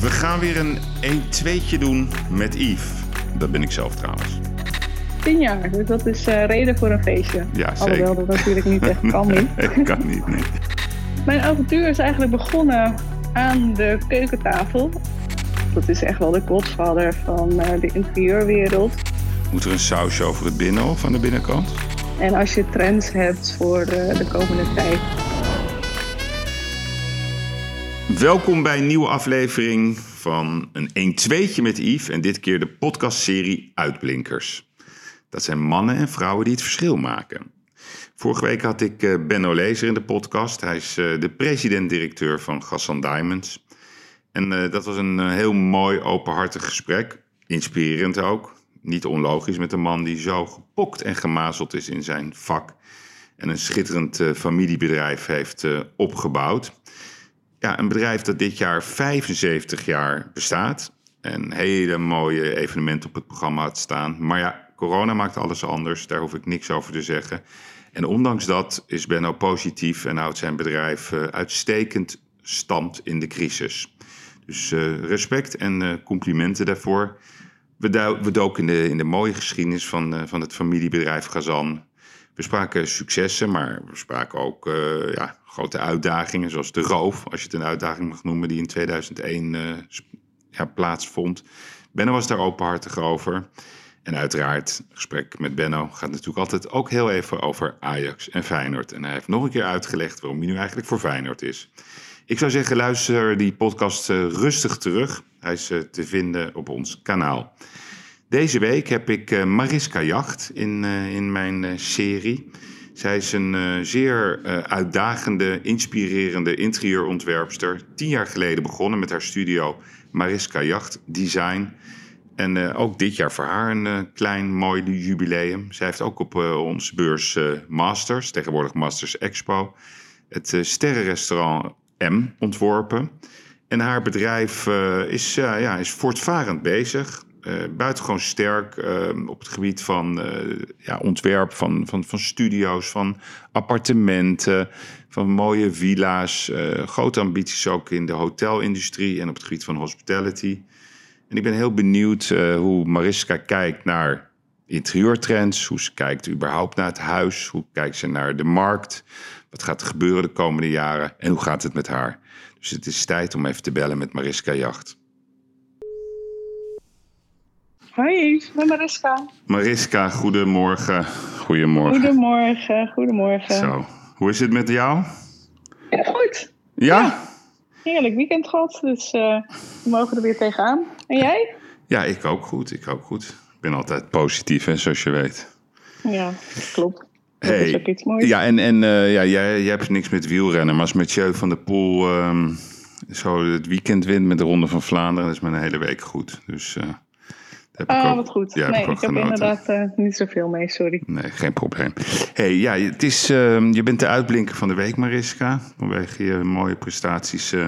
We gaan weer een 1-2'tje doen met Yves. Dat ben ik zelf trouwens. Tien jaar, dus dat is uh, reden voor een feestje. Ja, Alhoewel dat natuurlijk niet echt kan niet. Nee, kan niet, nee. Mijn avontuur is eigenlijk begonnen aan de keukentafel. Dat is echt wel de godvader van uh, de interieurwereld. Moet er een sausje over het binnen of aan de binnenkant? En als je trends hebt voor de, de komende tijd. Welkom bij een nieuwe aflevering van een 1-2'tje met Yves. En dit keer de podcastserie Uitblinkers. Dat zijn mannen en vrouwen die het verschil maken. Vorige week had ik uh, Benno Lezer in de podcast. Hij is uh, de president-directeur van Gassan Diamonds. En uh, dat was een heel mooi, openhartig gesprek. Inspirerend ook. Niet onlogisch met een man die zo gepokt en gemazeld is in zijn vak. En een schitterend familiebedrijf heeft opgebouwd. Ja, een bedrijf dat dit jaar 75 jaar bestaat. En hele mooie evenementen op het programma had staan. Maar ja, corona maakt alles anders. Daar hoef ik niks over te zeggen. En ondanks dat is Benno positief en houdt zijn bedrijf uh, uitstekend stand in de crisis. Dus uh, respect en uh, complimenten daarvoor. We, we doken in de, in de mooie geschiedenis van, van het familiebedrijf Gazan. We spraken successen, maar we spraken ook ja, grote uitdagingen, zoals de roof, als je het een uitdaging mag noemen, die in 2001 ja, plaatsvond. Benno was daar openhartig over. En uiteraard, het gesprek met Benno gaat natuurlijk altijd ook heel even over Ajax en Feyenoord. En hij heeft nog een keer uitgelegd waarom hij nu eigenlijk voor Feyenoord is. Ik zou zeggen, luister die podcast uh, rustig terug. Hij is te vinden op ons kanaal. Deze week heb ik uh, Mariska Jacht in, in mijn serie. Zij is een zeer uitdagende, inspirerende interieurontwerpster. Tien jaar geleden begonnen met haar studio Mariska Jacht Design. En ook dit jaar voor haar een klein mooi jubileum. Zij heeft ook op uh, onze beurs Masters, tegenwoordig Masters Expo, het sterrenrestaurant M ontworpen. En haar bedrijf is, ja, is voortvarend bezig. Buitengewoon sterk op het gebied van ja, ontwerp van, van, van studio's, van appartementen, van mooie villa's. grote ambities ook in de hotelindustrie en op het gebied van hospitality. En ik ben heel benieuwd hoe Mariska kijkt naar interieurtrends. Hoe ze kijkt überhaupt naar het huis. Hoe kijkt ze naar de markt. Wat gaat er gebeuren de komende jaren. En hoe gaat het met haar. Dus het is tijd om even te bellen met Mariska Jacht. Hoi, ben Mariska. Mariska, goedemorgen. Goedemorgen. Goedemorgen, goedemorgen. Zo, hoe is het met jou? Ja, goed. Ja? ja. Heerlijk weekend gehad, dus uh, we mogen er weer tegenaan. En jij? Ja, ik ook goed. Ik ook goed. Ik ben altijd positief, hè, zoals je weet. Ja, dat klopt. Dat hey, is ook iets moois. Ja, en, en uh, ja, jij, jij hebt niks met wielrennen, maar als Mathieu van der Poel um, zo het weekend wint met de Ronde van Vlaanderen, dat is mijn hele week goed. Dus uh, heb ook, wat goed. Ja, nee, heb ik, ik heb inderdaad uh, niet zoveel mee, sorry. Nee, geen probleem. hey, ja, het is, uh, je bent de uitblinker van de week, Mariska. Vanwege je mooie prestaties uh,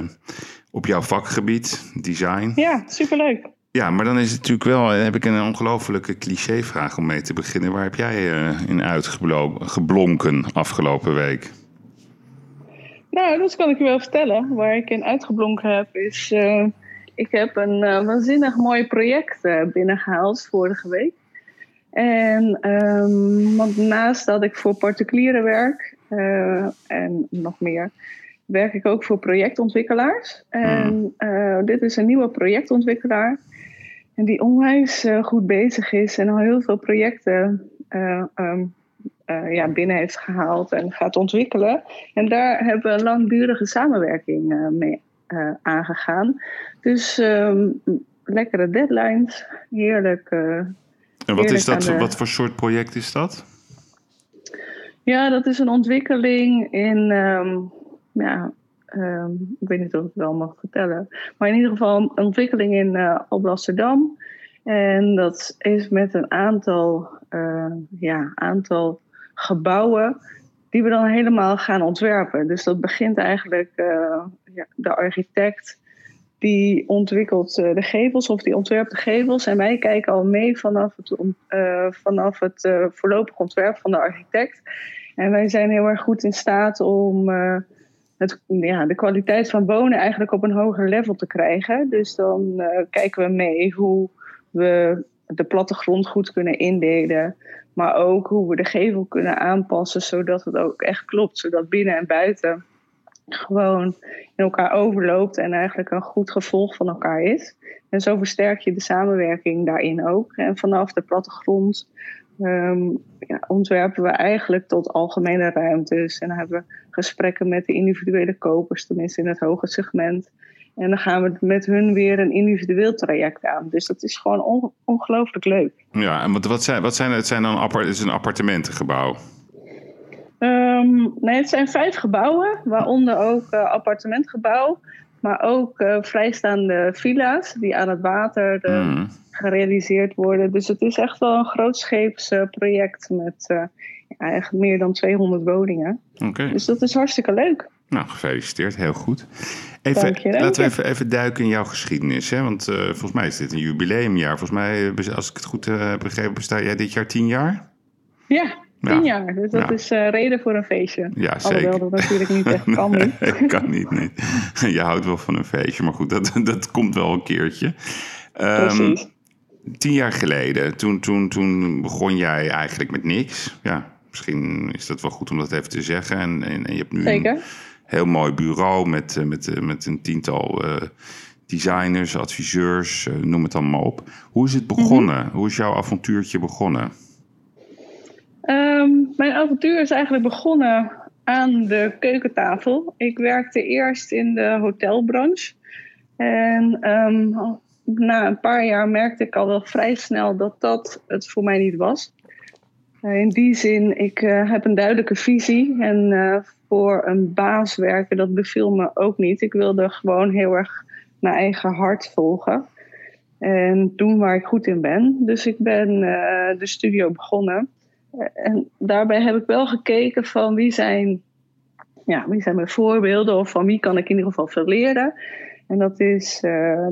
op jouw vakgebied, design. Ja, superleuk. Ja, maar dan is het natuurlijk wel, heb ik een ongelofelijke clichévraag om mee te beginnen. Waar heb jij in uitgeblonken afgelopen week? Nou, dat kan ik je wel vertellen. Waar ik in uitgeblonken heb is... Uh, ik heb een uh, waanzinnig mooi project uh, binnengehaald vorige week. En um, want naast dat ik voor particulieren werk uh, en nog meer, werk ik ook voor projectontwikkelaars. En uh, dit is een nieuwe projectontwikkelaar. En die onwijs uh, goed bezig is en al heel veel projecten um, ja, binnen heeft gehaald en gaat ontwikkelen. En daar hebben we een langdurige samenwerking mee aangegaan. Dus um, lekkere deadlines, heerlijk. en wat is dat? De... Wat voor soort project is dat? Ja, dat is een ontwikkeling in. Um, ja, um, ik weet niet of ik het wel mag vertellen. Maar in ieder geval een ontwikkeling in uh, Alblasserdam. En dat is met een aantal, uh, ja, aantal gebouwen die we dan helemaal gaan ontwerpen. Dus dat begint eigenlijk uh, ja, de architect die ontwikkelt uh, de gevels of die ontwerpt de gevels. En wij kijken al mee vanaf het, uh, vanaf het voorlopig ontwerp van de architect. En wij zijn heel erg goed in staat om het, ja, de kwaliteit van wonen eigenlijk op een hoger level te krijgen. Dus dan kijken we mee hoe we de plattegrond goed kunnen indelen. Maar ook hoe we de gevel kunnen aanpassen zodat het ook echt klopt. Zodat binnen en buiten gewoon in elkaar overloopt en eigenlijk een goed gevolg van elkaar is. En zo versterk je de samenwerking daarin ook. En vanaf de plattegrond um, ja, ontwerpen we eigenlijk tot algemene ruimtes. En hebben we gesprekken met de individuele kopers, tenminste in het hoge segment. En dan gaan we met hun weer een individueel traject aan. Dus dat is gewoon ongelooflijk leuk. Ja, en wat, wat, zijn, wat zijn het? Zijn dan appart, het is een appartementengebouw? Um, nee, het zijn vijf gebouwen, waaronder ook uh, appartementgebouw. Maar ook uh, vrijstaande villa's die aan het water uh, gerealiseerd worden. Dus het is echt wel een grootscheeps project met eigenlijk meer dan 200 woningen. Okay. Dus dat is hartstikke leuk. Nou, gefeliciteerd, heel goed. Even, laten we even, even, duiken in jouw geschiedenis. Hè? Want uh, volgens mij is dit een jubileumjaar. Volgens mij, eh, als ik het goed uh, begrepen, besta jij dit jaar tien jaar? Ja, tien jaar. Dus dat is uh, reden voor een feestje. Ja, zeker. Alhoewel dat natuurlijk niet echt kan. nee, kan niet, nee. Je houdt wel van een feestje, maar goed, dat, dat komt wel een keertje. Um, Precies. Tien jaar geleden, toen, toen, toen begon jij eigenlijk met niks. Ja, misschien is dat wel goed om dat even te zeggen. En, en, en je hebt nu Zeker. Een, heel mooi bureau met, eh, met, eh, met een tiental uh, designers, adviseurs, uh, noem het allemaal op. Hoe is het begonnen? Mm -hmm. Hoe is jouw avontuurtje begonnen? Um, mijn avontuur is eigenlijk begonnen aan de keukentafel. Ik werkte eerst in de hotelbranche. En um, na een paar jaar merkte ik al wel vrij snel dat dat het voor mij niet was. In die zin, ik uh, heb een duidelijke visie en uh, voor een baas werken, dat beviel me ook niet. Ik wilde gewoon heel erg mijn eigen hart volgen en doen waar ik goed in ben. Dus ik ben de studio begonnen. En daarbij heb ik wel gekeken van wie zijn, ja, wie zijn mijn voorbeelden of van wie kan ik in ieder geval veel leren. En dat, is,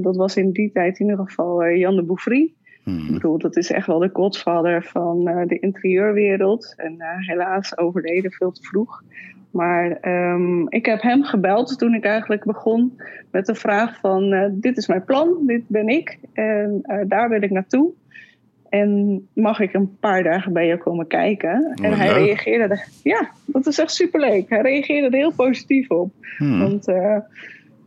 dat was in die tijd in ieder geval Jan de Bouffry. Ik bedoel, dat is echt wel de godvader van uh, de interieurwereld. En uh, helaas overleden veel te vroeg. Maar um, ik heb hem gebeld toen ik eigenlijk begon met de vraag van... Uh, dit is mijn plan, dit ben ik en daar wil ik naartoe. En mag ik een paar dagen bij je komen kijken? En hij leuk. reageerde... Er, ja, dat is echt superleuk. Hij reageerde er heel positief op. Hmm. Want hij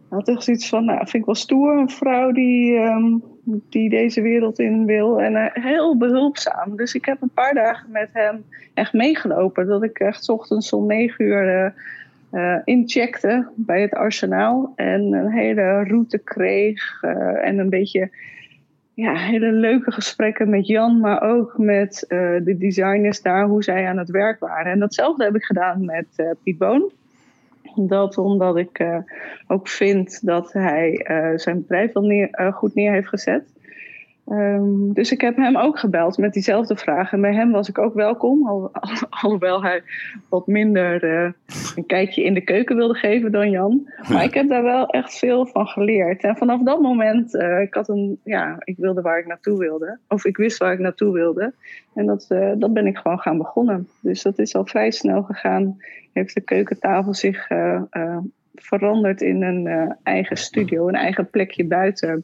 had echt zoiets van... Nou, vind ik wel stoer, een vrouw die... Um, die deze wereld in wil. En uh, heel behulpzaam. Dus ik heb een paar dagen met hem echt meegelopen. Dat ik echt ochtends om negen uur uh, uh, incheckte bij het arsenaal. En een hele route kreeg. eh, en een beetje ja, hele leuke gesprekken met Jan. Maar ook met eh, de designers daar. Hoe zij aan het werk waren. En datzelfde heb ik gedaan met eh, Piet Boon. Dat omdat ik uh, ook vind dat hij uh, zijn bedrijf wel neer, uh, goed neer heeft gezet. Um, dus ik heb hem ook gebeld met diezelfde vraag. En bij hem was ik ook welkom. Al, alhoewel hij wat minder een kijkje in de keuken wilde geven dan Jan. Maar ik heb daar wel echt veel van geleerd. En vanaf dat moment, ik had een, ja, ik wilde waar ik naartoe wilde. Of ik wist waar ik naartoe wilde. En dat, dat ben ik gewoon gaan begonnen. Dus dat is al vrij snel gegaan heeft de keukentafel zich uh, uh, veranderd in een eigen studio, een eigen plekje buiten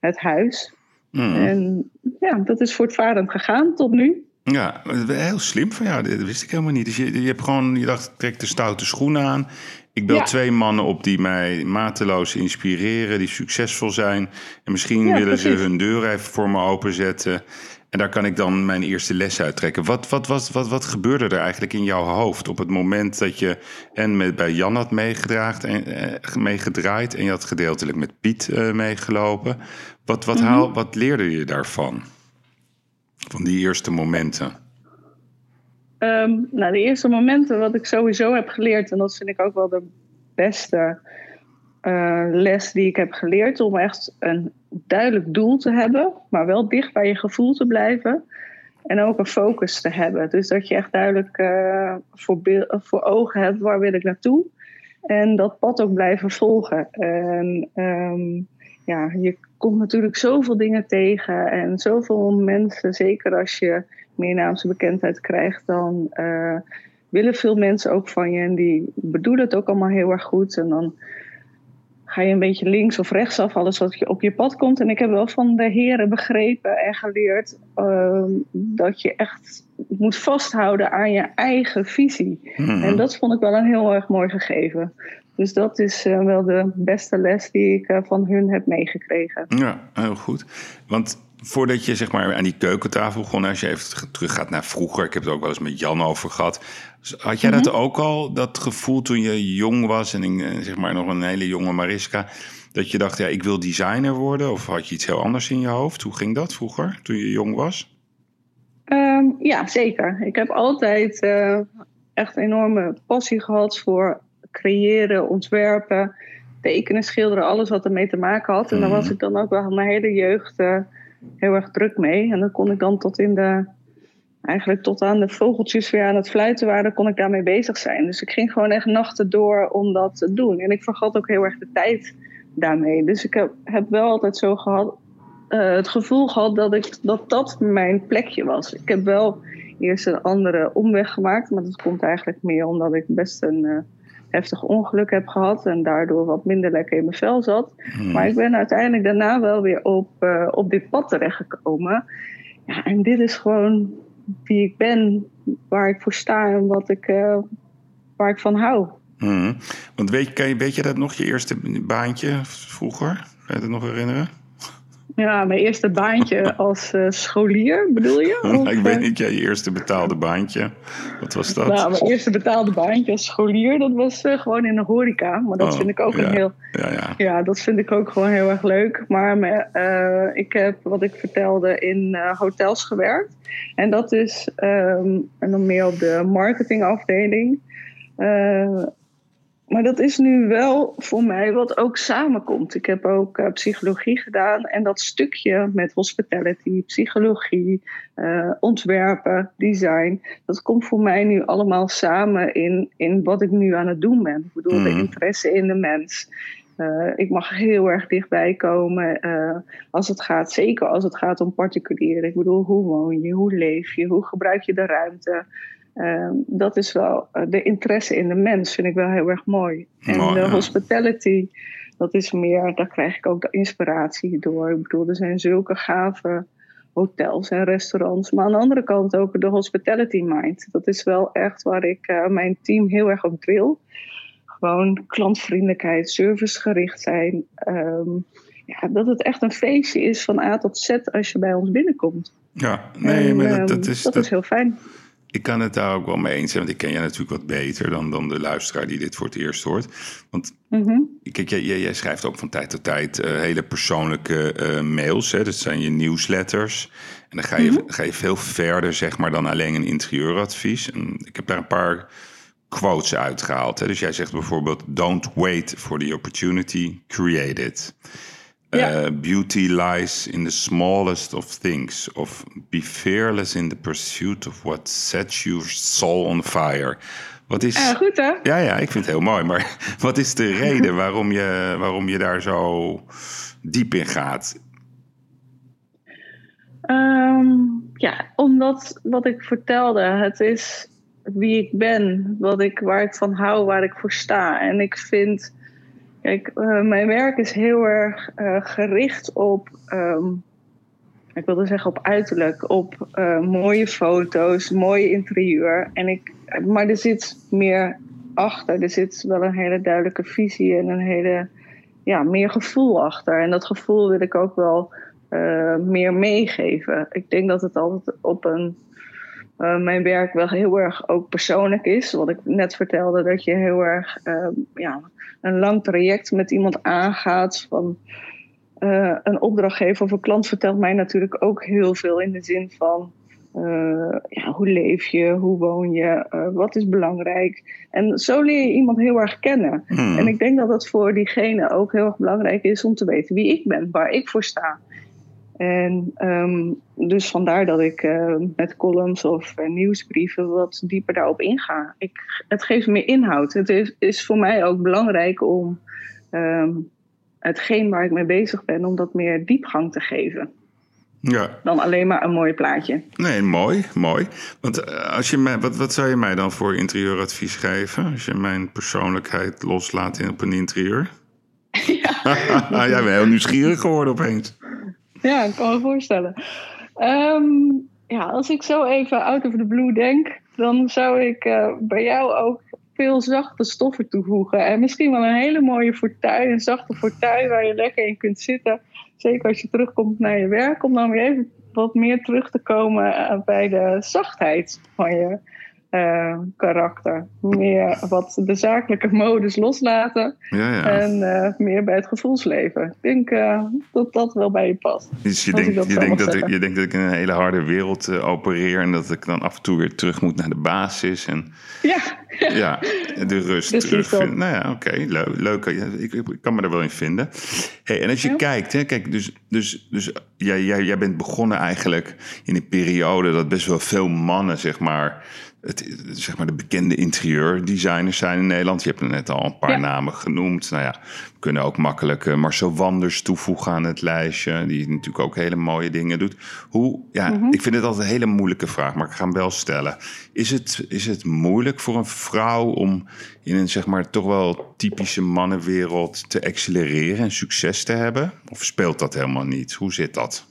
het huis. Mm. En ja, dat is voortvarend gegaan tot nu. Ja, heel slim van jou. Dat wist ik helemaal niet. Dus je, je hebt gewoon, je dacht, trek de stoute schoenen aan. Ik bel Ja. twee mannen op die mij mateloos inspireren, die succesvol zijn. En misschien Ja, willen ze hun deur even voor me openzetten. En daar kan ik dan mijn eerste les uit trekken. Wat, wat, wat, wat, wat gebeurde er eigenlijk in jouw hoofd op het moment dat je en met, bij Jan had meegedraagd en, eh, meegedraaid en je had gedeeltelijk met Piet eh, meegelopen? Wat, wat, haal, wat leerde je daarvan? Van die eerste momenten? Ehm, nou, de eerste momenten wat ik sowieso heb geleerd, en dat vind ik ook wel de beste eh, les die ik heb geleerd, om echt een duidelijk doel te hebben, maar wel dicht bij je gevoel te blijven. En ook een focus te hebben. Dus dat je echt duidelijk eh, voor, voor ogen hebt waar wil ik naartoe. En dat pad ook blijven volgen. En ehm, ja, je komt natuurlijk zoveel dingen tegen en zoveel mensen, zeker als je meernaamse bekendheid krijgt, dan, eh, willen veel mensen ook van je en die bedoelen het ook allemaal heel erg goed. En dan ga je een beetje links of rechts af, alles wat je op je pad komt. En ik heb wel van de heren begrepen en geleerd ehm, dat je echt moet vasthouden aan je eigen visie. Mhm. En dat vond ik wel een heel erg mooi gegeven. Dus dat is eh, wel de beste les die ik eh, van hun heb meegekregen. Ja, heel goed. Want voordat je zeg maar aan die keukentafel begon, als je even teruggaat naar vroeger, ik heb het ook wel eens met Jan over gehad. Had jij dat ook al, dat gevoel toen je jong was en eh, zeg maar nog een hele jonge Mariska, dat je dacht, ja, ik wil designer worden? Of had je iets heel anders in je hoofd? Hoe ging dat vroeger, toen je jong was? Ehm, ja, zeker. Ik heb altijd uh, echt enorme passie gehad voor creëren, ontwerpen, tekenen, schilderen, alles wat ermee te maken had. En daar was ik dan ook wel mijn hele jeugd uh, heel erg druk mee. En dan kon ik dan tot in de, eigenlijk tot aan de vogeltjes weer aan het fluiten waren, kon ik daarmee bezig zijn. Dus ik ging gewoon echt nachten door om dat te doen. En ik vergat ook heel erg de tijd daarmee. Dus ik heb, heb wel altijd zo gehad, uh, het gevoel gehad dat, ik, dat dat mijn plekje was. Ik heb wel eerst een andere omweg gemaakt, maar dat komt eigenlijk meer omdat ik best een uh, heftig ongeluk heb gehad en daardoor wat minder lekker in mijn vel zat. Hmm. Maar ik ben uiteindelijk daarna wel weer op, uh, op dit pad terechtgekomen. Ja, en dit is gewoon wie ik ben, waar ik voor sta en wat ik, waar ik van hou. Hmm. Want weet, kan je, weet je dat nog, je eerste baantje vroeger? Kan je dat nog herinneren? Ja, mijn eerste baantje als uh, scholier, bedoel je? Of, ik weet niet, ja, je eerste betaalde baantje. Wat was dat? Nou, mijn eerste betaalde baantje als scholier, dat was uh, gewoon in de horeca. Maar dat oh, vind ik ook ja. een heel... Ja, ja. ja, dat vind ik ook gewoon heel erg leuk. Maar uh, ik heb, wat ik vertelde, in hotels gewerkt. En dat is um, en dan meer op de marketingafdeling. Maar dat is nu wel voor mij wat ook samenkomt. Ik heb ook uh, psychologie gedaan en dat stukje met hospitality, psychologie, uh, ontwerpen, design, dat komt voor mij nu allemaal samen in, in wat ik nu aan het doen ben. Ik bedoel, mm. de interesse in de mens. Uh, ik mag heel erg dichtbij komen als het gaat, zeker als het gaat om particulieren. Ik bedoel, hoe woon je, hoe leef je, hoe gebruik je de ruimte? Uh, dat is wel uh, de interesse in de mens, vind ik wel heel erg mooi. En de ja. hospitality, dat is meer, daar krijg ik ook de inspiratie door. Ik bedoel, er zijn zulke gave hotels en restaurants. Maar aan de andere kant ook de hospitality mind. Dat is wel echt waar ik uh, mijn team heel erg op wil. Gewoon klantvriendelijkheid, servicegericht zijn. Um, ja, dat het echt een feestje is van A tot Z als je bij ons binnenkomt. Ja, nee, en, maar dat, um, dat is... dat, dat- is heel fijn. Ik kan het daar ook wel mee eens zijn, want ik ken jij natuurlijk wat beter dan, dan de luisteraar die dit voor het eerst hoort. Want Mhm. kijk, jij, jij, schrijft ook van tijd tot tijd eh, hele persoonlijke eh, mails. Hè? Dat zijn je nieuwsletters. En dan ga je, ga je veel verder, zeg maar, dan alleen een interieuradvies. En ik heb daar een paar quotes uitgehaald. Hè? Dus jij zegt bijvoorbeeld: Don't wait for the opportunity, create it. Uh, beauty lies in the smallest of things. Of be fearless in the pursuit of what sets your soul on fire. Wat is. Ja, goed hè? Ja, ja, ik vind het heel mooi. Maar wat is de reden waarom je, waarom je daar zo diep in gaat? Um, ja, omdat wat ik vertelde, het is wie ik ben, wat ik, waar ik van hou, waar ik voor sta. En ik vind, kijk, uh, mijn werk is heel erg uh, gericht op, um, ik wilde zeggen op uiterlijk, op uh, mooie foto's, mooi interieur. En ik, maar er zit meer achter, er zit wel een hele duidelijke visie en een hele, ja, meer gevoel achter. En dat gevoel wil ik ook wel meer meegeven. Ik denk dat het altijd op een. Uh, mijn werk wel heel erg ook persoonlijk is. Wat ik net vertelde, dat je heel erg uh, ja, een lang traject met iemand aangaat. Van, uh, een opdrachtgever of een klant vertelt mij natuurlijk ook heel veel in de zin van. ja, hoe leef je? Hoe woon je? wat is belangrijk? En zo leer je iemand heel erg kennen. Hmm. En ik denk dat het voor diegene ook heel erg belangrijk is om te weten wie ik ben, waar ik voor sta. En um, dus vandaar dat ik uh, met columns of uh, nieuwsbrieven wat dieper daarop inga. Ik, het geeft meer inhoud. Het is, is voor mij ook belangrijk om um, hetgeen waar ik mee bezig ben, om dat meer diepgang te geven. Ja. Dan alleen maar een mooi plaatje. Nee, mooi, mooi. Want als je mij, wat, wat zou je mij dan voor interieuradvies geven? Als je mijn persoonlijkheid loslaat in, op een interieur? Ja. Jij bent heel nieuwsgierig geworden opeens. Ja, ik kan me voorstellen. Ehm, ja, als ik zo even out of the blue denk, dan zou ik uh, bij jou ook veel zachte stoffen toevoegen. En misschien wel een hele mooie fortuin, een zachte fortuin waar je lekker in kunt zitten. Zeker als je terugkomt naar je werk, om dan weer even wat meer terug te komen eh, bij de zachtheid van je uh, karakter. Meer wat de zakelijke modus loslaten. Ja, ja. En uh, meer bij het gevoelsleven. Ik denk uh, dat dat wel bij je past. Dus je, denkt, dat je, denkt dat ik, je denkt dat ik in een hele harde wereld opereer. En dat ik dan af en toe weer terug moet naar de basis. En, ja. Ja, de rust dus terugvinden. Nou ja, oké. Okay, leuk. leuk. Ik, ik, kan me er wel in vinden. Hey, en als je kijkt, hè, kijk, dus, dus, dus jij, jij, jij bent begonnen eigenlijk in een periode dat best wel veel mannen, zeg maar het, zeg maar de bekende interieur-designers zijn in Nederland. Je hebt er net al een paar namen genoemd. Nou ja, we kunnen ook makkelijk uh, Marcel Wanders toevoegen aan het lijstje. Die natuurlijk ook hele mooie dingen doet. Hoe, ja, mhm. ik vind het altijd een hele moeilijke vraag, maar ik ga hem wel stellen. Is het, is het moeilijk voor een vrouw om in een zeg maar toch wel typische mannenwereld te accelereren en succes te hebben? Of speelt dat helemaal niet? Hoe zit dat?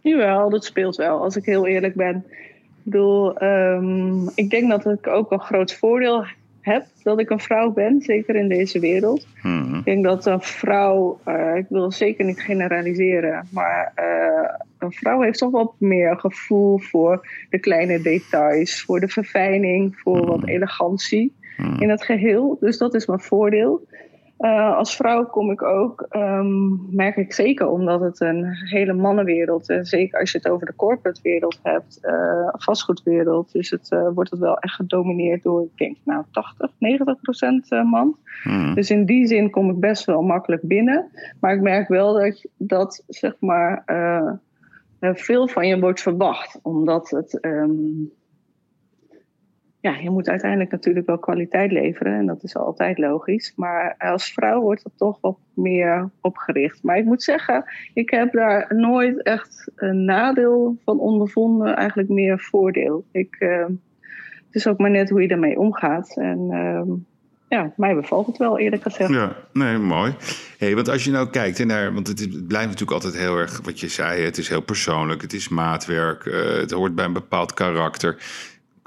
Jawel, dat speelt wel, als ik heel eerlijk ben. Ik bedoel, ehm, ik denk dat ik ook een groot voordeel heb dat ik een vrouw ben, zeker in deze wereld. Hmm. Ik denk dat een vrouw, uh, ik wil zeker niet generaliseren, maar uh, een vrouw heeft toch wat meer gevoel voor de kleine details, voor de verfijning, voor wat hmm. elegantie hmm. in het geheel. Dus dat is mijn voordeel. Uh, als vrouw kom ik ook, um, merk ik zeker omdat het een hele mannenwereld is. Zeker als je het over de corporate wereld hebt, uh, vastgoedwereld, dus het, uh, wordt het wel echt gedomineerd door, ik denk, nou 80, 90 procent man. Hmm. Dus in die zin kom ik best wel makkelijk binnen. Maar ik merk wel dat, dat zeg maar, veel van je wordt verwacht, omdat het. Um, ja, je moet uiteindelijk natuurlijk wel kwaliteit leveren. En dat is altijd logisch. Maar als vrouw wordt het toch wat meer opgericht. Maar ik moet zeggen, ik heb daar nooit echt een nadeel van ondervonden. Eigenlijk meer voordeel. Ik, uh, het is ook maar net hoe je ermee omgaat. En uh, ja, mij bevalt het wel, eerlijk gezegd. Ja, nee, mooi. Hey, want als je nou kijkt naar, want het, blijft natuurlijk altijd heel erg wat je zei, het is heel persoonlijk, het is maatwerk, uh, het hoort bij een bepaald karakter.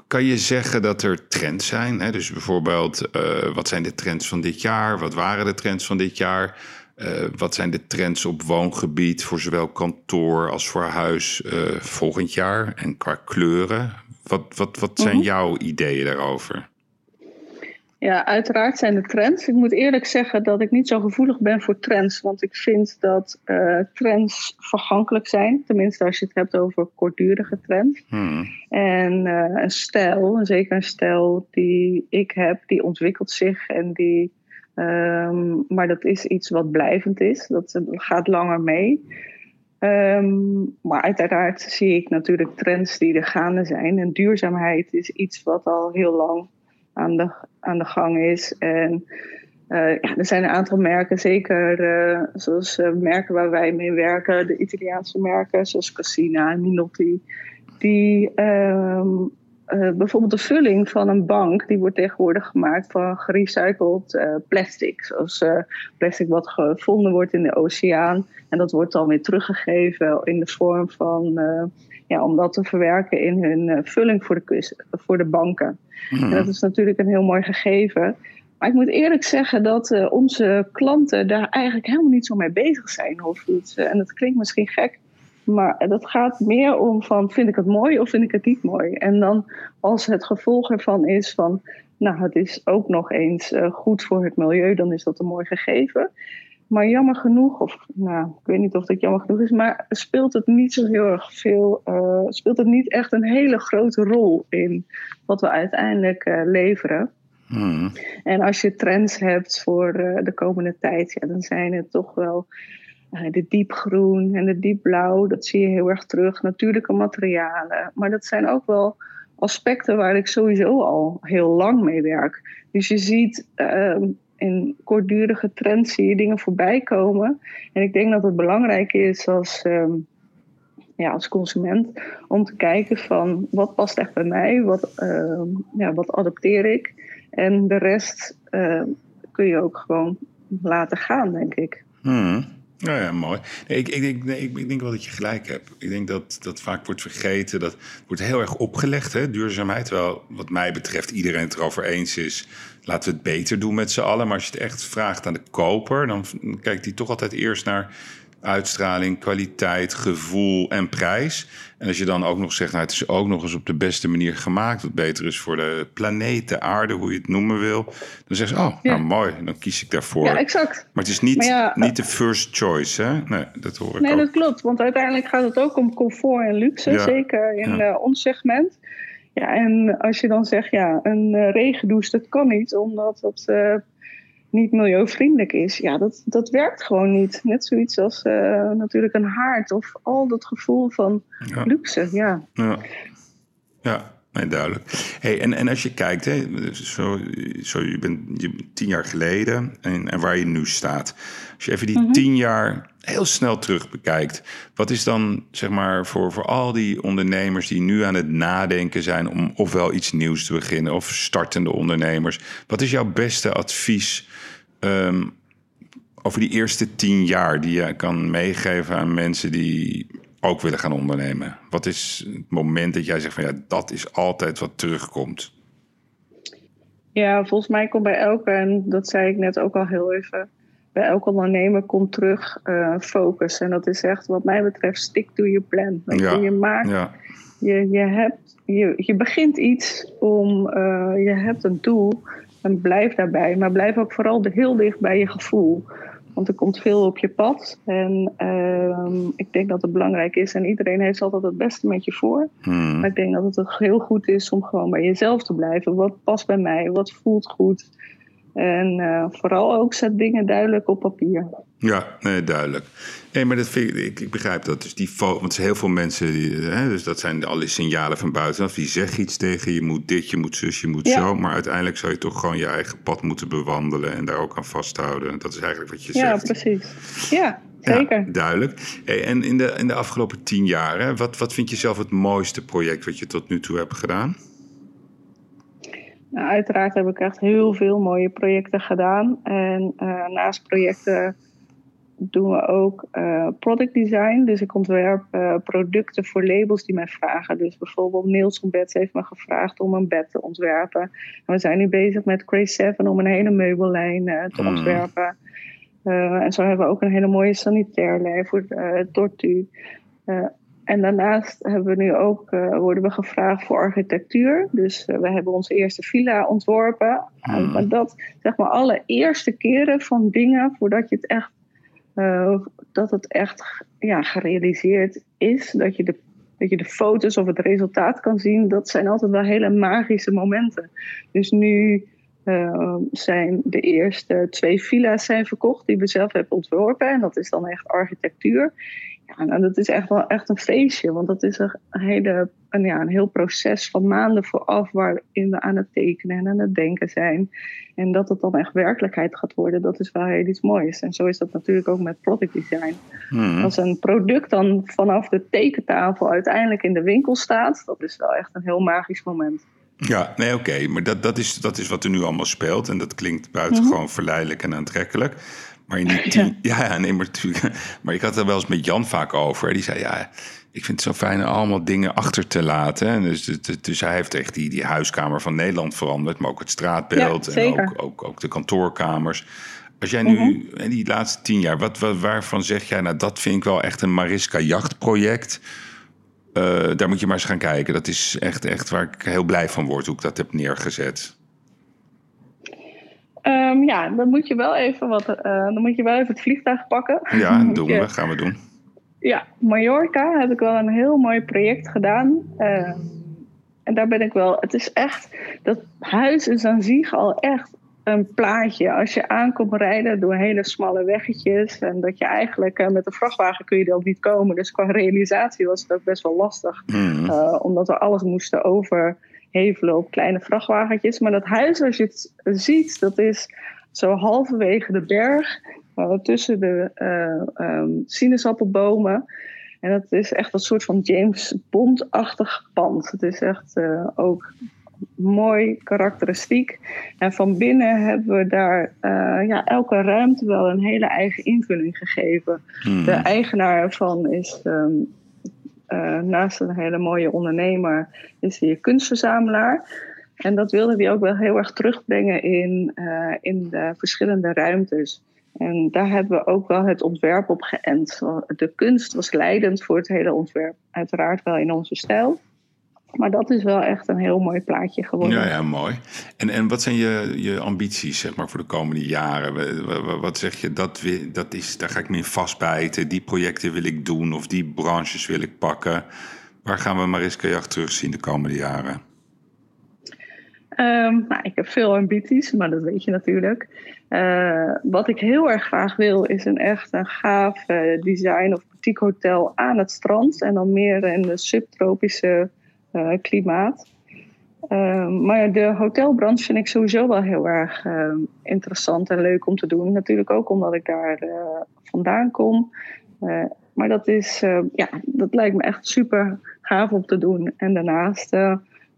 Kan je zeggen dat er trends zijn? Hè? Dus bijvoorbeeld, uh, wat zijn de trends van dit jaar? Wat waren de trends van dit jaar? Uh, wat zijn de trends op woongebied voor zowel kantoor als voor huis uh, volgend jaar? En qua kleuren? Wat, wat, wat zijn mhm. jouw ideeën daarover? Ja, uiteraard zijn er trends. Ik moet eerlijk zeggen dat ik niet zo gevoelig ben voor trends. Want ik vind dat uh, trends vergankelijk zijn. Tenminste, als je het hebt over kortdurige trends. Hmm. En uh, een stijl, zeker een stijl die ik heb, die ontwikkelt zich en die. Um, maar dat is iets wat blijvend is. Dat gaat langer mee. Um, maar uiteraard zie ik natuurlijk trends die er gaande zijn. En duurzaamheid is iets wat al heel lang aan de, aan de gang is. En uh, ja, er zijn een aantal merken, zeker uh, zoals uh, merken waar wij mee werken, de Italiaanse merken zoals Cassina en Minotti, die ehm, bijvoorbeeld de vulling van een bank, die wordt tegenwoordig gemaakt van gerecycled plastic. Zoals plastic wat gevonden wordt in de oceaan en dat wordt dan weer teruggegeven in de vorm van, ja, om dat te verwerken in hun vulling voor de, voor de banken. En dat is natuurlijk een heel mooi gegeven. Maar ik moet eerlijk zeggen dat uh, onze klanten daar eigenlijk helemaal niet zo mee bezig zijn. Of iets. en dat klinkt misschien gek, maar dat gaat meer om van vind ik het mooi of vind ik het niet mooi. En dan als het gevolg ervan is van nou het is ook nog eens uh, goed voor het milieu, dan is dat een mooi gegeven. Maar jammer genoeg, of nou, ik weet niet of dat jammer genoeg is, maar speelt het niet zo heel erg veel, uh, speelt het niet echt een hele grote rol in wat we uiteindelijk uh, leveren. Hmm. En als je trends hebt voor uh, de komende tijd, ja, dan zijn het toch wel de diepgroen en de diepblauw. Dat zie je heel erg terug. Natuurlijke materialen. Maar dat zijn ook wel aspecten waar ik sowieso al heel lang mee werk. Dus je ziet ehm, in kortdurige trends zie je dingen voorbij komen. En ik denk dat het belangrijk is als, um, ja, als consument om te kijken van wat past echt bij mij, wat, uh, ja, wat adopteer ik. En de rest uh, kun je ook gewoon laten gaan, denk ik. Hmm. Nou ja, mooi. Nee, ik, ik, ik, ik, ik, denk wel dat je gelijk hebt. Ik denk dat dat vaak wordt vergeten. Dat wordt heel erg opgelegd, hè, duurzaamheid. Terwijl, wat mij betreft, iedereen het erover eens is. Laten we het beter doen met z'n allen. Maar als je het echt vraagt aan de koper, dan kijkt hij toch altijd eerst naar uitstraling, kwaliteit, gevoel en prijs. En als je dan ook nog zegt, nou, het is ook nog eens op de beste manier gemaakt, wat beter is voor de planeet, de aarde, hoe je het noemen wil, dan zeg je, oh, nou mooi, dan kies ik daarvoor. Ja, exact. Maar het is niet, niet de first choice, hè? Nee, dat hoor ik Nee, ook. dat klopt, want uiteindelijk gaat het ook om comfort en luxe, zeker in uh, ons segment. Ja, en als je dan zegt, ja, een uh, regendouche, dat kan niet, omdat dat uh, niet milieuvriendelijk is. Ja, dat, dat werkt gewoon niet. Net zoiets als uh, natuurlijk een haard of al dat gevoel van ja. luxe. Ja, ja. ja. Nee, duidelijk. Hey, en, en als je kijkt, hè, zo, zo, je bent je, tien jaar geleden en, en waar je nu staat. Als je even die mm-hmm. tien jaar heel snel terug bekijkt. Wat is dan, zeg maar, voor, voor al die ondernemers die nu aan het nadenken zijn om ofwel iets nieuws te beginnen of startende ondernemers. Wat is jouw beste advies um, over die eerste tien jaar die je kan meegeven aan mensen die ook willen gaan ondernemen? Wat is het moment dat jij zegt van ja, dat is altijd wat terugkomt? Ja, volgens mij komt bij elke, en dat zei ik net ook al heel even, bij elke ondernemer komt terug uh, focus. En dat is echt wat mij betreft stick to your plan. Dat ja, je maakt, ja. je, je, hebt, je, je begint iets om, uh, je hebt een doel en blijf daarbij. Maar blijf ook vooral heel dicht bij je gevoel. Want er komt veel op je pad. En uh, ik denk dat het belangrijk is. En iedereen heeft altijd het beste met je voor. Hmm. Maar ik denk dat het heel goed is om gewoon bij jezelf te blijven. Wat past bij mij? Wat voelt goed? En uh, vooral ook zet dingen duidelijk op papier. Ja, nee, duidelijk. Nee, maar dat vind ik, ik, ik begrijp dat. Dus die want heel veel mensen, die, hè, dus dat zijn alle signalen van buitenaf. Die zeggen iets tegen je, moet dit, je moet zus, je moet ja. zo. Maar uiteindelijk zou je toch gewoon je eigen pad moeten bewandelen en daar ook aan vasthouden. Dat is eigenlijk wat je ja, zegt. Ja, precies. Ja, zeker. Ja, duidelijk. Hey, en in de, in de afgelopen tien jaar, hè, wat, wat vind je zelf het mooiste project wat je tot nu toe hebt gedaan? Nou, uiteraard heb ik echt heel veel mooie projecten gedaan. En uh, naast projecten doen we ook uh, product design. Dus ik ontwerp uh, producten voor labels die mij vragen. Dus bijvoorbeeld Nielsen Beds heeft me gevraagd om een bed te ontwerpen. En we zijn nu bezig met Crazy 7 om een hele meubellijn te mm. ontwerpen. en zo hebben we ook een hele mooie sanitair lijn voor Tortu. En daarnaast hebben we nu ook, uh, worden we gevraagd voor architectuur. Dus uh, we hebben onze eerste villa ontworpen. Hmm. Maar dat, zeg maar, alle eerste keren van dingen voordat je het echt, uh, dat het echt ja, gerealiseerd is. Dat je, de, dat je de foto's of het resultaat kan zien. Dat zijn altijd wel hele magische momenten. Dus nu zijn de eerste twee villa's zijn verkocht die we zelf hebben ontworpen. En dat is dan echt architectuur. Ja, nou, dat is echt wel echt een feestje. Want dat is een, hele, een, ja, een heel proces van maanden vooraf waarin we aan het tekenen en aan het denken zijn. En dat het dan echt werkelijkheid gaat worden, dat is wel heel iets moois. En zo is dat natuurlijk ook met product design. Hmm. Als een product dan vanaf de tekentafel uiteindelijk in de winkel staat, dat is wel echt een heel magisch moment. Ja, nee, oké. Okay. Maar dat, dat, is, dat is wat er nu allemaal speelt. En dat klinkt buitengewoon mm-hmm. verleidelijk en aantrekkelijk. Maar in die tien, ja. ja, nee, maar natuurlijk. Maar ik had er wel eens met Jan vaak over. Die zei, ja, ik vind het zo fijn allemaal dingen achter te laten. Dus, dus, dus hij heeft echt die, die huiskamer van Nederland veranderd. Maar ook het straatbeeld ja, en ook, ook, ook de kantoorkamers. Als jij nu, mm-hmm. die laatste tien jaar, wat, wat, waarvan zeg jij, nou dat vind ik wel echt een Mariska jachtproject. Uh, daar moet je maar eens gaan kijken. Dat is echt, echt waar ik heel blij van word hoe ik dat heb neergezet. Um, ja, dan moet je wel even wat, uh, dan moet je wel even het vliegtuig pakken. Ja, doen je, we, gaan we doen. Ja, Mallorca heb ik wel een heel mooi project gedaan. Uh, en daar ben ik wel. Het is echt, dat huis is aan zich al echt een plaatje. Als je aankomt rijden door hele smalle weggetjes. En dat je eigenlijk uh, met de vrachtwagen kun je er ook niet komen. Dus qua realisatie was het ook best wel lastig. Mm. omdat we alles moesten over hevelen op kleine vrachtwagentjes. Maar dat huis, als je het ziet, dat is zo halverwege de berg, tussen de uh, um, sinaasappelbomen. En het is echt een soort van James Bond-achtig pand. Het is echt uh, ook mooi karakteristiek. En van binnen hebben we daar uh, ja, elke ruimte wel een hele eigen invulling gegeven. Hmm. De eigenaar ervan is um, uh, naast een hele mooie ondernemer, is hij kunstverzamelaar. En dat wilde hij ook wel heel erg terugbrengen in, uh, in de verschillende ruimtes. En daar hebben we ook wel het ontwerp op geënt. De kunst was leidend voor het hele ontwerp. Uiteraard wel in onze stijl. Maar dat is wel echt een heel mooi plaatje geworden. Ja, ja mooi. En, en wat zijn je, je ambities zeg maar, voor de komende jaren? Wat zeg je, dat, dat is, daar ga ik me in vastbijten. Die projecten wil ik doen of die branches wil ik pakken. Waar gaan we Mariska Jacht terugzien de komende jaren? Um, nou, ik heb veel ambities, maar dat weet je natuurlijk. Uh, wat ik heel erg graag wil, is een echt een gaaf uh, design of boutique hotel aan het strand. En dan meer in de subtropische klimaat. Ehm, maar de hotelbranche vind ik sowieso wel heel erg ehm, interessant en leuk om te doen. Natuurlijk ook omdat ik daar eh, vandaan kom. Eh, maar dat, is, ja, dat lijkt me echt super gaaf om te doen. En daarnaast,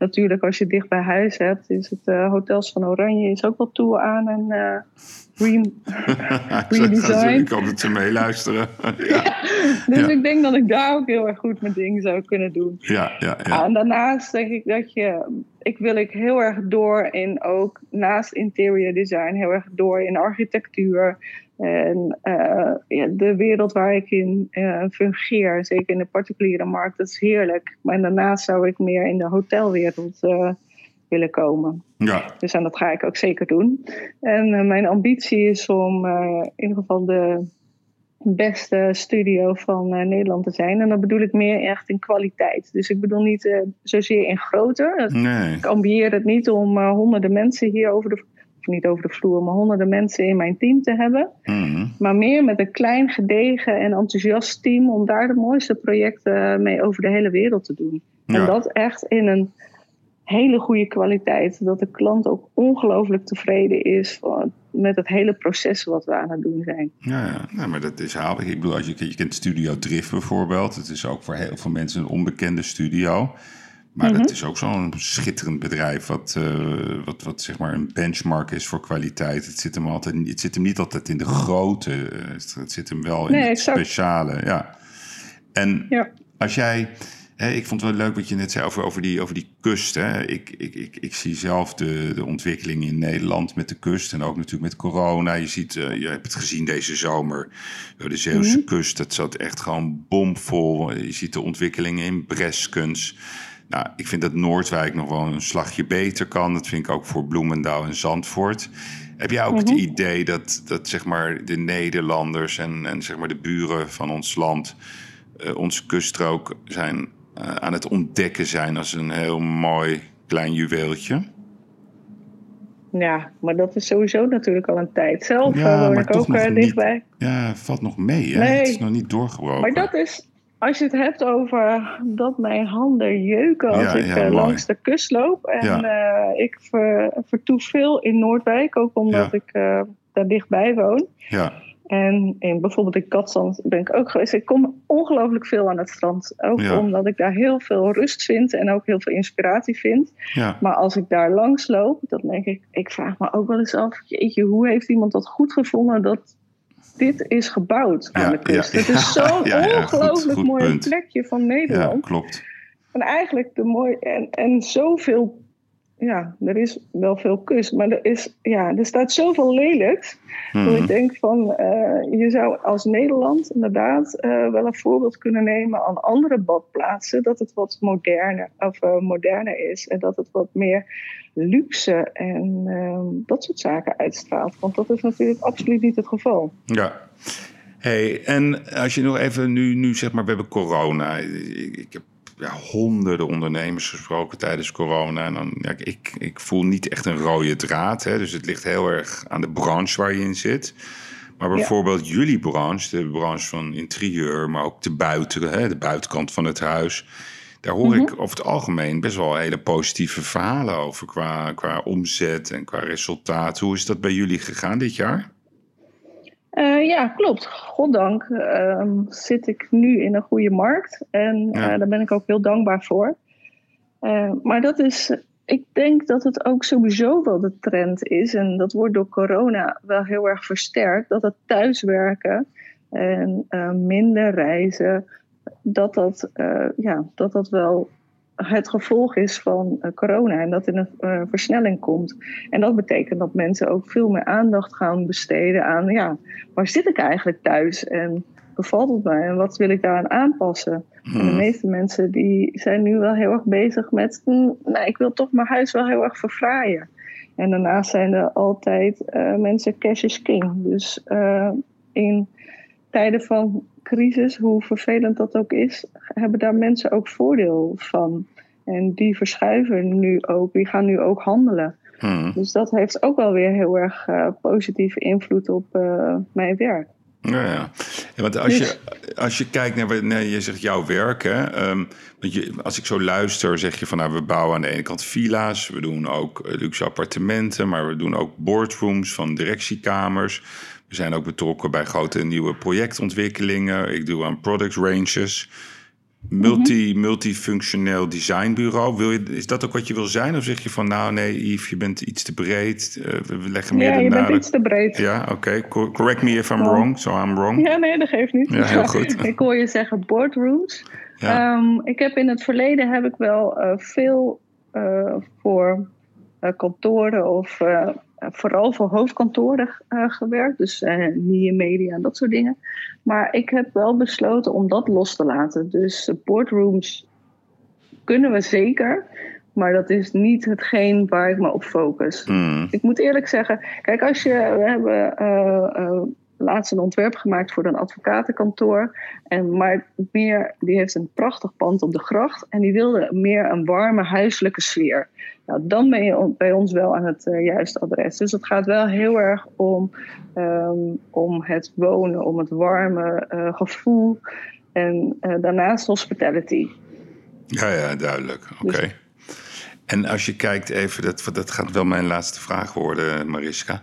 natuurlijk, als je dicht bij huis hebt, is het Hotels van Oranje is ook wel toe aan een redesign. ik hoop dat ze meeluisteren. ja. dus ik denk dat ik daar ook heel erg goed mijn ding zou kunnen doen. Ja, ja, ja. En daarnaast denk ik dat je... Ik wil ik heel erg door in ook naast interior design... heel erg door in architectuur... En uh, ja, de wereld waar ik in uh, fungeer, zeker in de particuliere markt, dat is heerlijk. Maar daarnaast zou ik meer in de hotelwereld uh, willen komen. Ja. Dus en dat ga ik ook zeker doen. En mijn ambitie is om in ieder geval de beste studio van Nederland te zijn. En dan bedoel ik meer echt in kwaliteit. Dus ik bedoel niet zozeer in grootte. Nee. Ik ambieer het niet om honderden mensen hier over de niet over de vloer, maar honderden mensen in mijn team te hebben. Mm. Maar meer met een klein, gedegen en enthousiast team om daar de mooiste projecten mee over de hele wereld te doen. Ja. En dat echt in een hele goede kwaliteit. Dat de klant ook ongelooflijk tevreden is met het hele proces wat we aan het doen zijn. Ja, ja. Nou, maar dat is haalbaar. Ik bedoel, als je, je kent Studio Drift bijvoorbeeld. Het is ook voor heel veel mensen een onbekende studio. Maar mm -hmm. dat is ook zo'n schitterend bedrijf, wat, uh, wat, wat zeg maar een benchmark is voor kwaliteit. Het zit hem, altijd, het zit hem niet altijd in de grote, het zit hem wel in nee, het exact. speciale. Ja. En ja. als jij ik vond het wel leuk wat je net zei over, over, die, over die kust. Hè. Ik, ik, ik, ik zie zelf de, de ontwikkeling in Nederland met de kust en ook natuurlijk met corona. Je, ziet, uh, je hebt het gezien deze zomer. De Zeeuwse mm. kust, dat zat echt gewoon bomvol. Je ziet de ontwikkelingen in Breskens. Nou, ik vind dat Noordwijk nog wel een slagje beter kan. Dat vind ik ook voor Bloemendaal en Zandvoort. Heb jij ook het idee dat, dat zeg maar, de Nederlanders en, en zeg maar, de buren van ons land... Uh, onze kuststrook zijn uh, aan het ontdekken zijn als een heel mooi klein juweeltje. Ja, maar dat is sowieso natuurlijk al een tijd. Zelf ja, woon ik ook dichtbij. Ja, valt nog mee. Hè? Nee. Het is nog niet doorgebroken. Maar dat is, als je het hebt over dat mijn handen jeuken als Ja, ik ja, mooi. langs de kust loop. En Ja. uh, ik ver, vertoef veel in Noordwijk, ook omdat ik uh, daar dichtbij woon. Ja, En in, bijvoorbeeld in Katzand ben ik ook geweest. Ik kom ongelooflijk veel aan het strand. Ook omdat ik daar heel veel rust vind en ook heel veel inspiratie vind. ja, Maar als ik daar langs loop, dan denk ik, ik vraag me ook wel eens af, jeetje, hoe heeft iemand dat goed gevonden dat dit is gebouwd aan Ja, de kust? ja, Het is zo'n ja, goed- ongelooflijk goed mooi punt. plekje van ja, Nederland. klopt. En eigenlijk de mooi en, en zoveel, ja, er is wel veel kust, maar er, is, ja, er staat zoveel lelijks. Dat Mhm. ik denk van, eh, je zou als Nederland inderdaad eh, wel een voorbeeld kunnen nemen aan andere badplaatsen. Dat het wat moderner, of, eh, moderner is en dat het wat meer luxe en ehm, dat soort zaken uitstraalt. Want dat is natuurlijk absoluut niet het geval. Ja. Hey, en als je nog even nu, nu zeg maar, we hebben corona. Ik, ik heb ja, honderden ondernemers gesproken tijdens corona. En dan, ja, ik, ik voel niet echt een rode draad. Hè, dus het ligt heel erg aan de branche waar je in zit. Maar Ja. bijvoorbeeld jullie branche, de branche van interieur, maar ook de buiten, hè, de buitenkant van het huis. Daar hoor Mhm. ik over het algemeen best wel hele positieve verhalen over qua, qua omzet en qua resultaat. Hoe is dat bij jullie gegaan dit jaar? Uh, ja, klopt. Goddank uh, zit ik nu in een goede markt. En uh, daar ben ik ook heel dankbaar voor. maar dat is, ik denk dat het ook sowieso wel de trend is. En dat wordt door corona wel heel erg versterkt. Dat het thuiswerken en minder reizen, dat dat, ja, dat dat wel het gevolg is van uh, corona en dat er een uh, versnelling komt. En dat betekent dat mensen ook veel meer aandacht gaan besteden aan, ja, waar zit ik eigenlijk thuis en bevalt het mij en wat wil ik daaraan aanpassen? En de hmm. meeste mensen die zijn nu wel heel erg bezig met, hm, nou, ik wil toch mijn huis wel heel erg verfraaien. En daarnaast zijn er altijd uh, mensen cash is king. Dus in tijden van crisis, hoe vervelend dat ook is, hebben daar mensen ook voordeel van. En die verschuiven nu ook, die gaan nu ook handelen. Hmm. Dus dat heeft ook wel weer heel erg uh, positieve invloed op uh, mijn werk. Ja, ja. ja want als, dus, je, als je kijkt naar, nee, je zegt jouw werk, hè, um, want je, als ik zo luister, zeg je van nou, we bouwen aan de ene kant villa's, we doen ook eh, luxe appartementen, maar we doen ook boardrooms van directiekamers. We zijn ook betrokken bij grote nieuwe projectontwikkelingen. Ik doe aan product ranges. Multi, mhm. Multifunctioneel designbureau. Wil je, is dat ook wat je wil zijn? Of zeg je van nou nee, Yves, je bent iets te breed. Uh, we leggen meer ja, je bent iets te breed. Ja, oké. Correct me if I'm wrong. So I'm wrong. Ja, nee, dat geeft niet. Ja, heel goed. ik hoor je zeggen boardrooms. Ja. Um, ik heb in het verleden heb ik wel uh, veel uh, voor kantoren of eh, vooral voor hoofdkantoren uh, gewerkt, dus uh, media en dat soort dingen. Maar ik heb wel besloten om dat los te laten. Dus boardrooms kunnen we zeker, maar dat is niet hetgeen waar ik me op focus. Hmm. Ik moet eerlijk zeggen, kijk, als je, we hebben laatst een ontwerp gemaakt voor een advocatenkantoor. En, maar meer, die heeft een prachtig pand op de gracht. En die wilde meer een warme huiselijke sfeer. Nou, dan ben je bij ons wel aan het uh, juiste adres. Dus het gaat wel heel erg om, um, om het wonen, om het warme uh, gevoel. En uh, daarnaast hospitality. Ja, ja, duidelijk. Oké. Dus, en als je kijkt even, dat, dat gaat wel mijn laatste vraag worden, Mariska.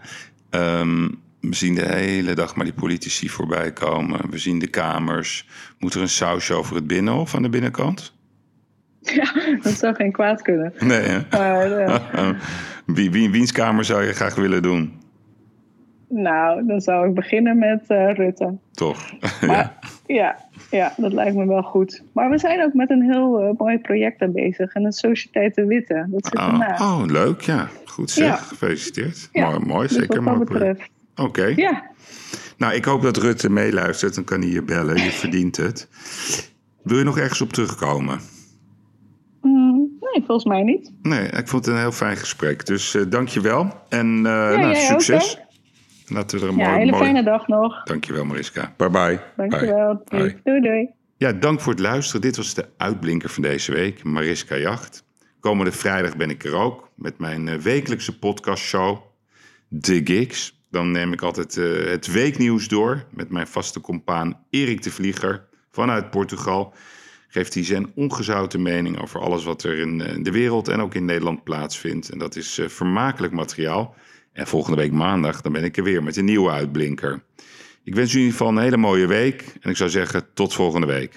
Um, we zien de hele dag maar die politici voorbij komen. We zien de kamers. Moet er een sausje over het binnenhof aan de binnenkant? Ja, dat zou geen kwaad kunnen. Nee, hè? Maar, wie, wie, wiens kamer zou je graag willen doen? Nou, dan zou ik beginnen met uh, Rutte. Toch? ja. ja. ja, dat lijkt me wel goed. Maar we zijn ook met een heel uh, mooi project aan bezig. En een Sociëteit de Witte. Dat zit oh, Oh, leuk. Ja, goed zeg. Ja. Gefeliciteerd. mooi, mooi. Dus zeker. Wat dat betreft. Oké. Ja. Nou, ik hoop dat Rutte meeluistert. Dan kan hij je bellen. Je verdient het. Wil je nog ergens op terugkomen? Mm, nee, volgens mij niet. Nee, ik vond het een heel fijn gesprek. Dus uh, dank je wel. En uh, nou, succes. Ook, Laten we er een ja, mooi, hele fijne dag nog. Dankjewel Mariska. Bye bye. Dankjewel. Bye. Doei doei. Ja, dank voor het luisteren. Dit was de uitblinker van deze week, Mariska Jacht. Komende vrijdag ben ik er ook met mijn eh, wekelijkse podcastshow, The Gigs. Dan neem ik altijd uh, het weeknieuws door met mijn vaste compaan Erik de Vlieger vanuit Portugal. Geeft hij zijn ongezouten mening over alles wat er in eh, de wereld en ook in Nederland plaatsvindt. En dat is uh, vermakelijk materiaal. En volgende week maandag dan ben ik er weer met een nieuwe uitblinker. Ik wens u in ieder geval een hele mooie week en ik zou zeggen tot volgende week.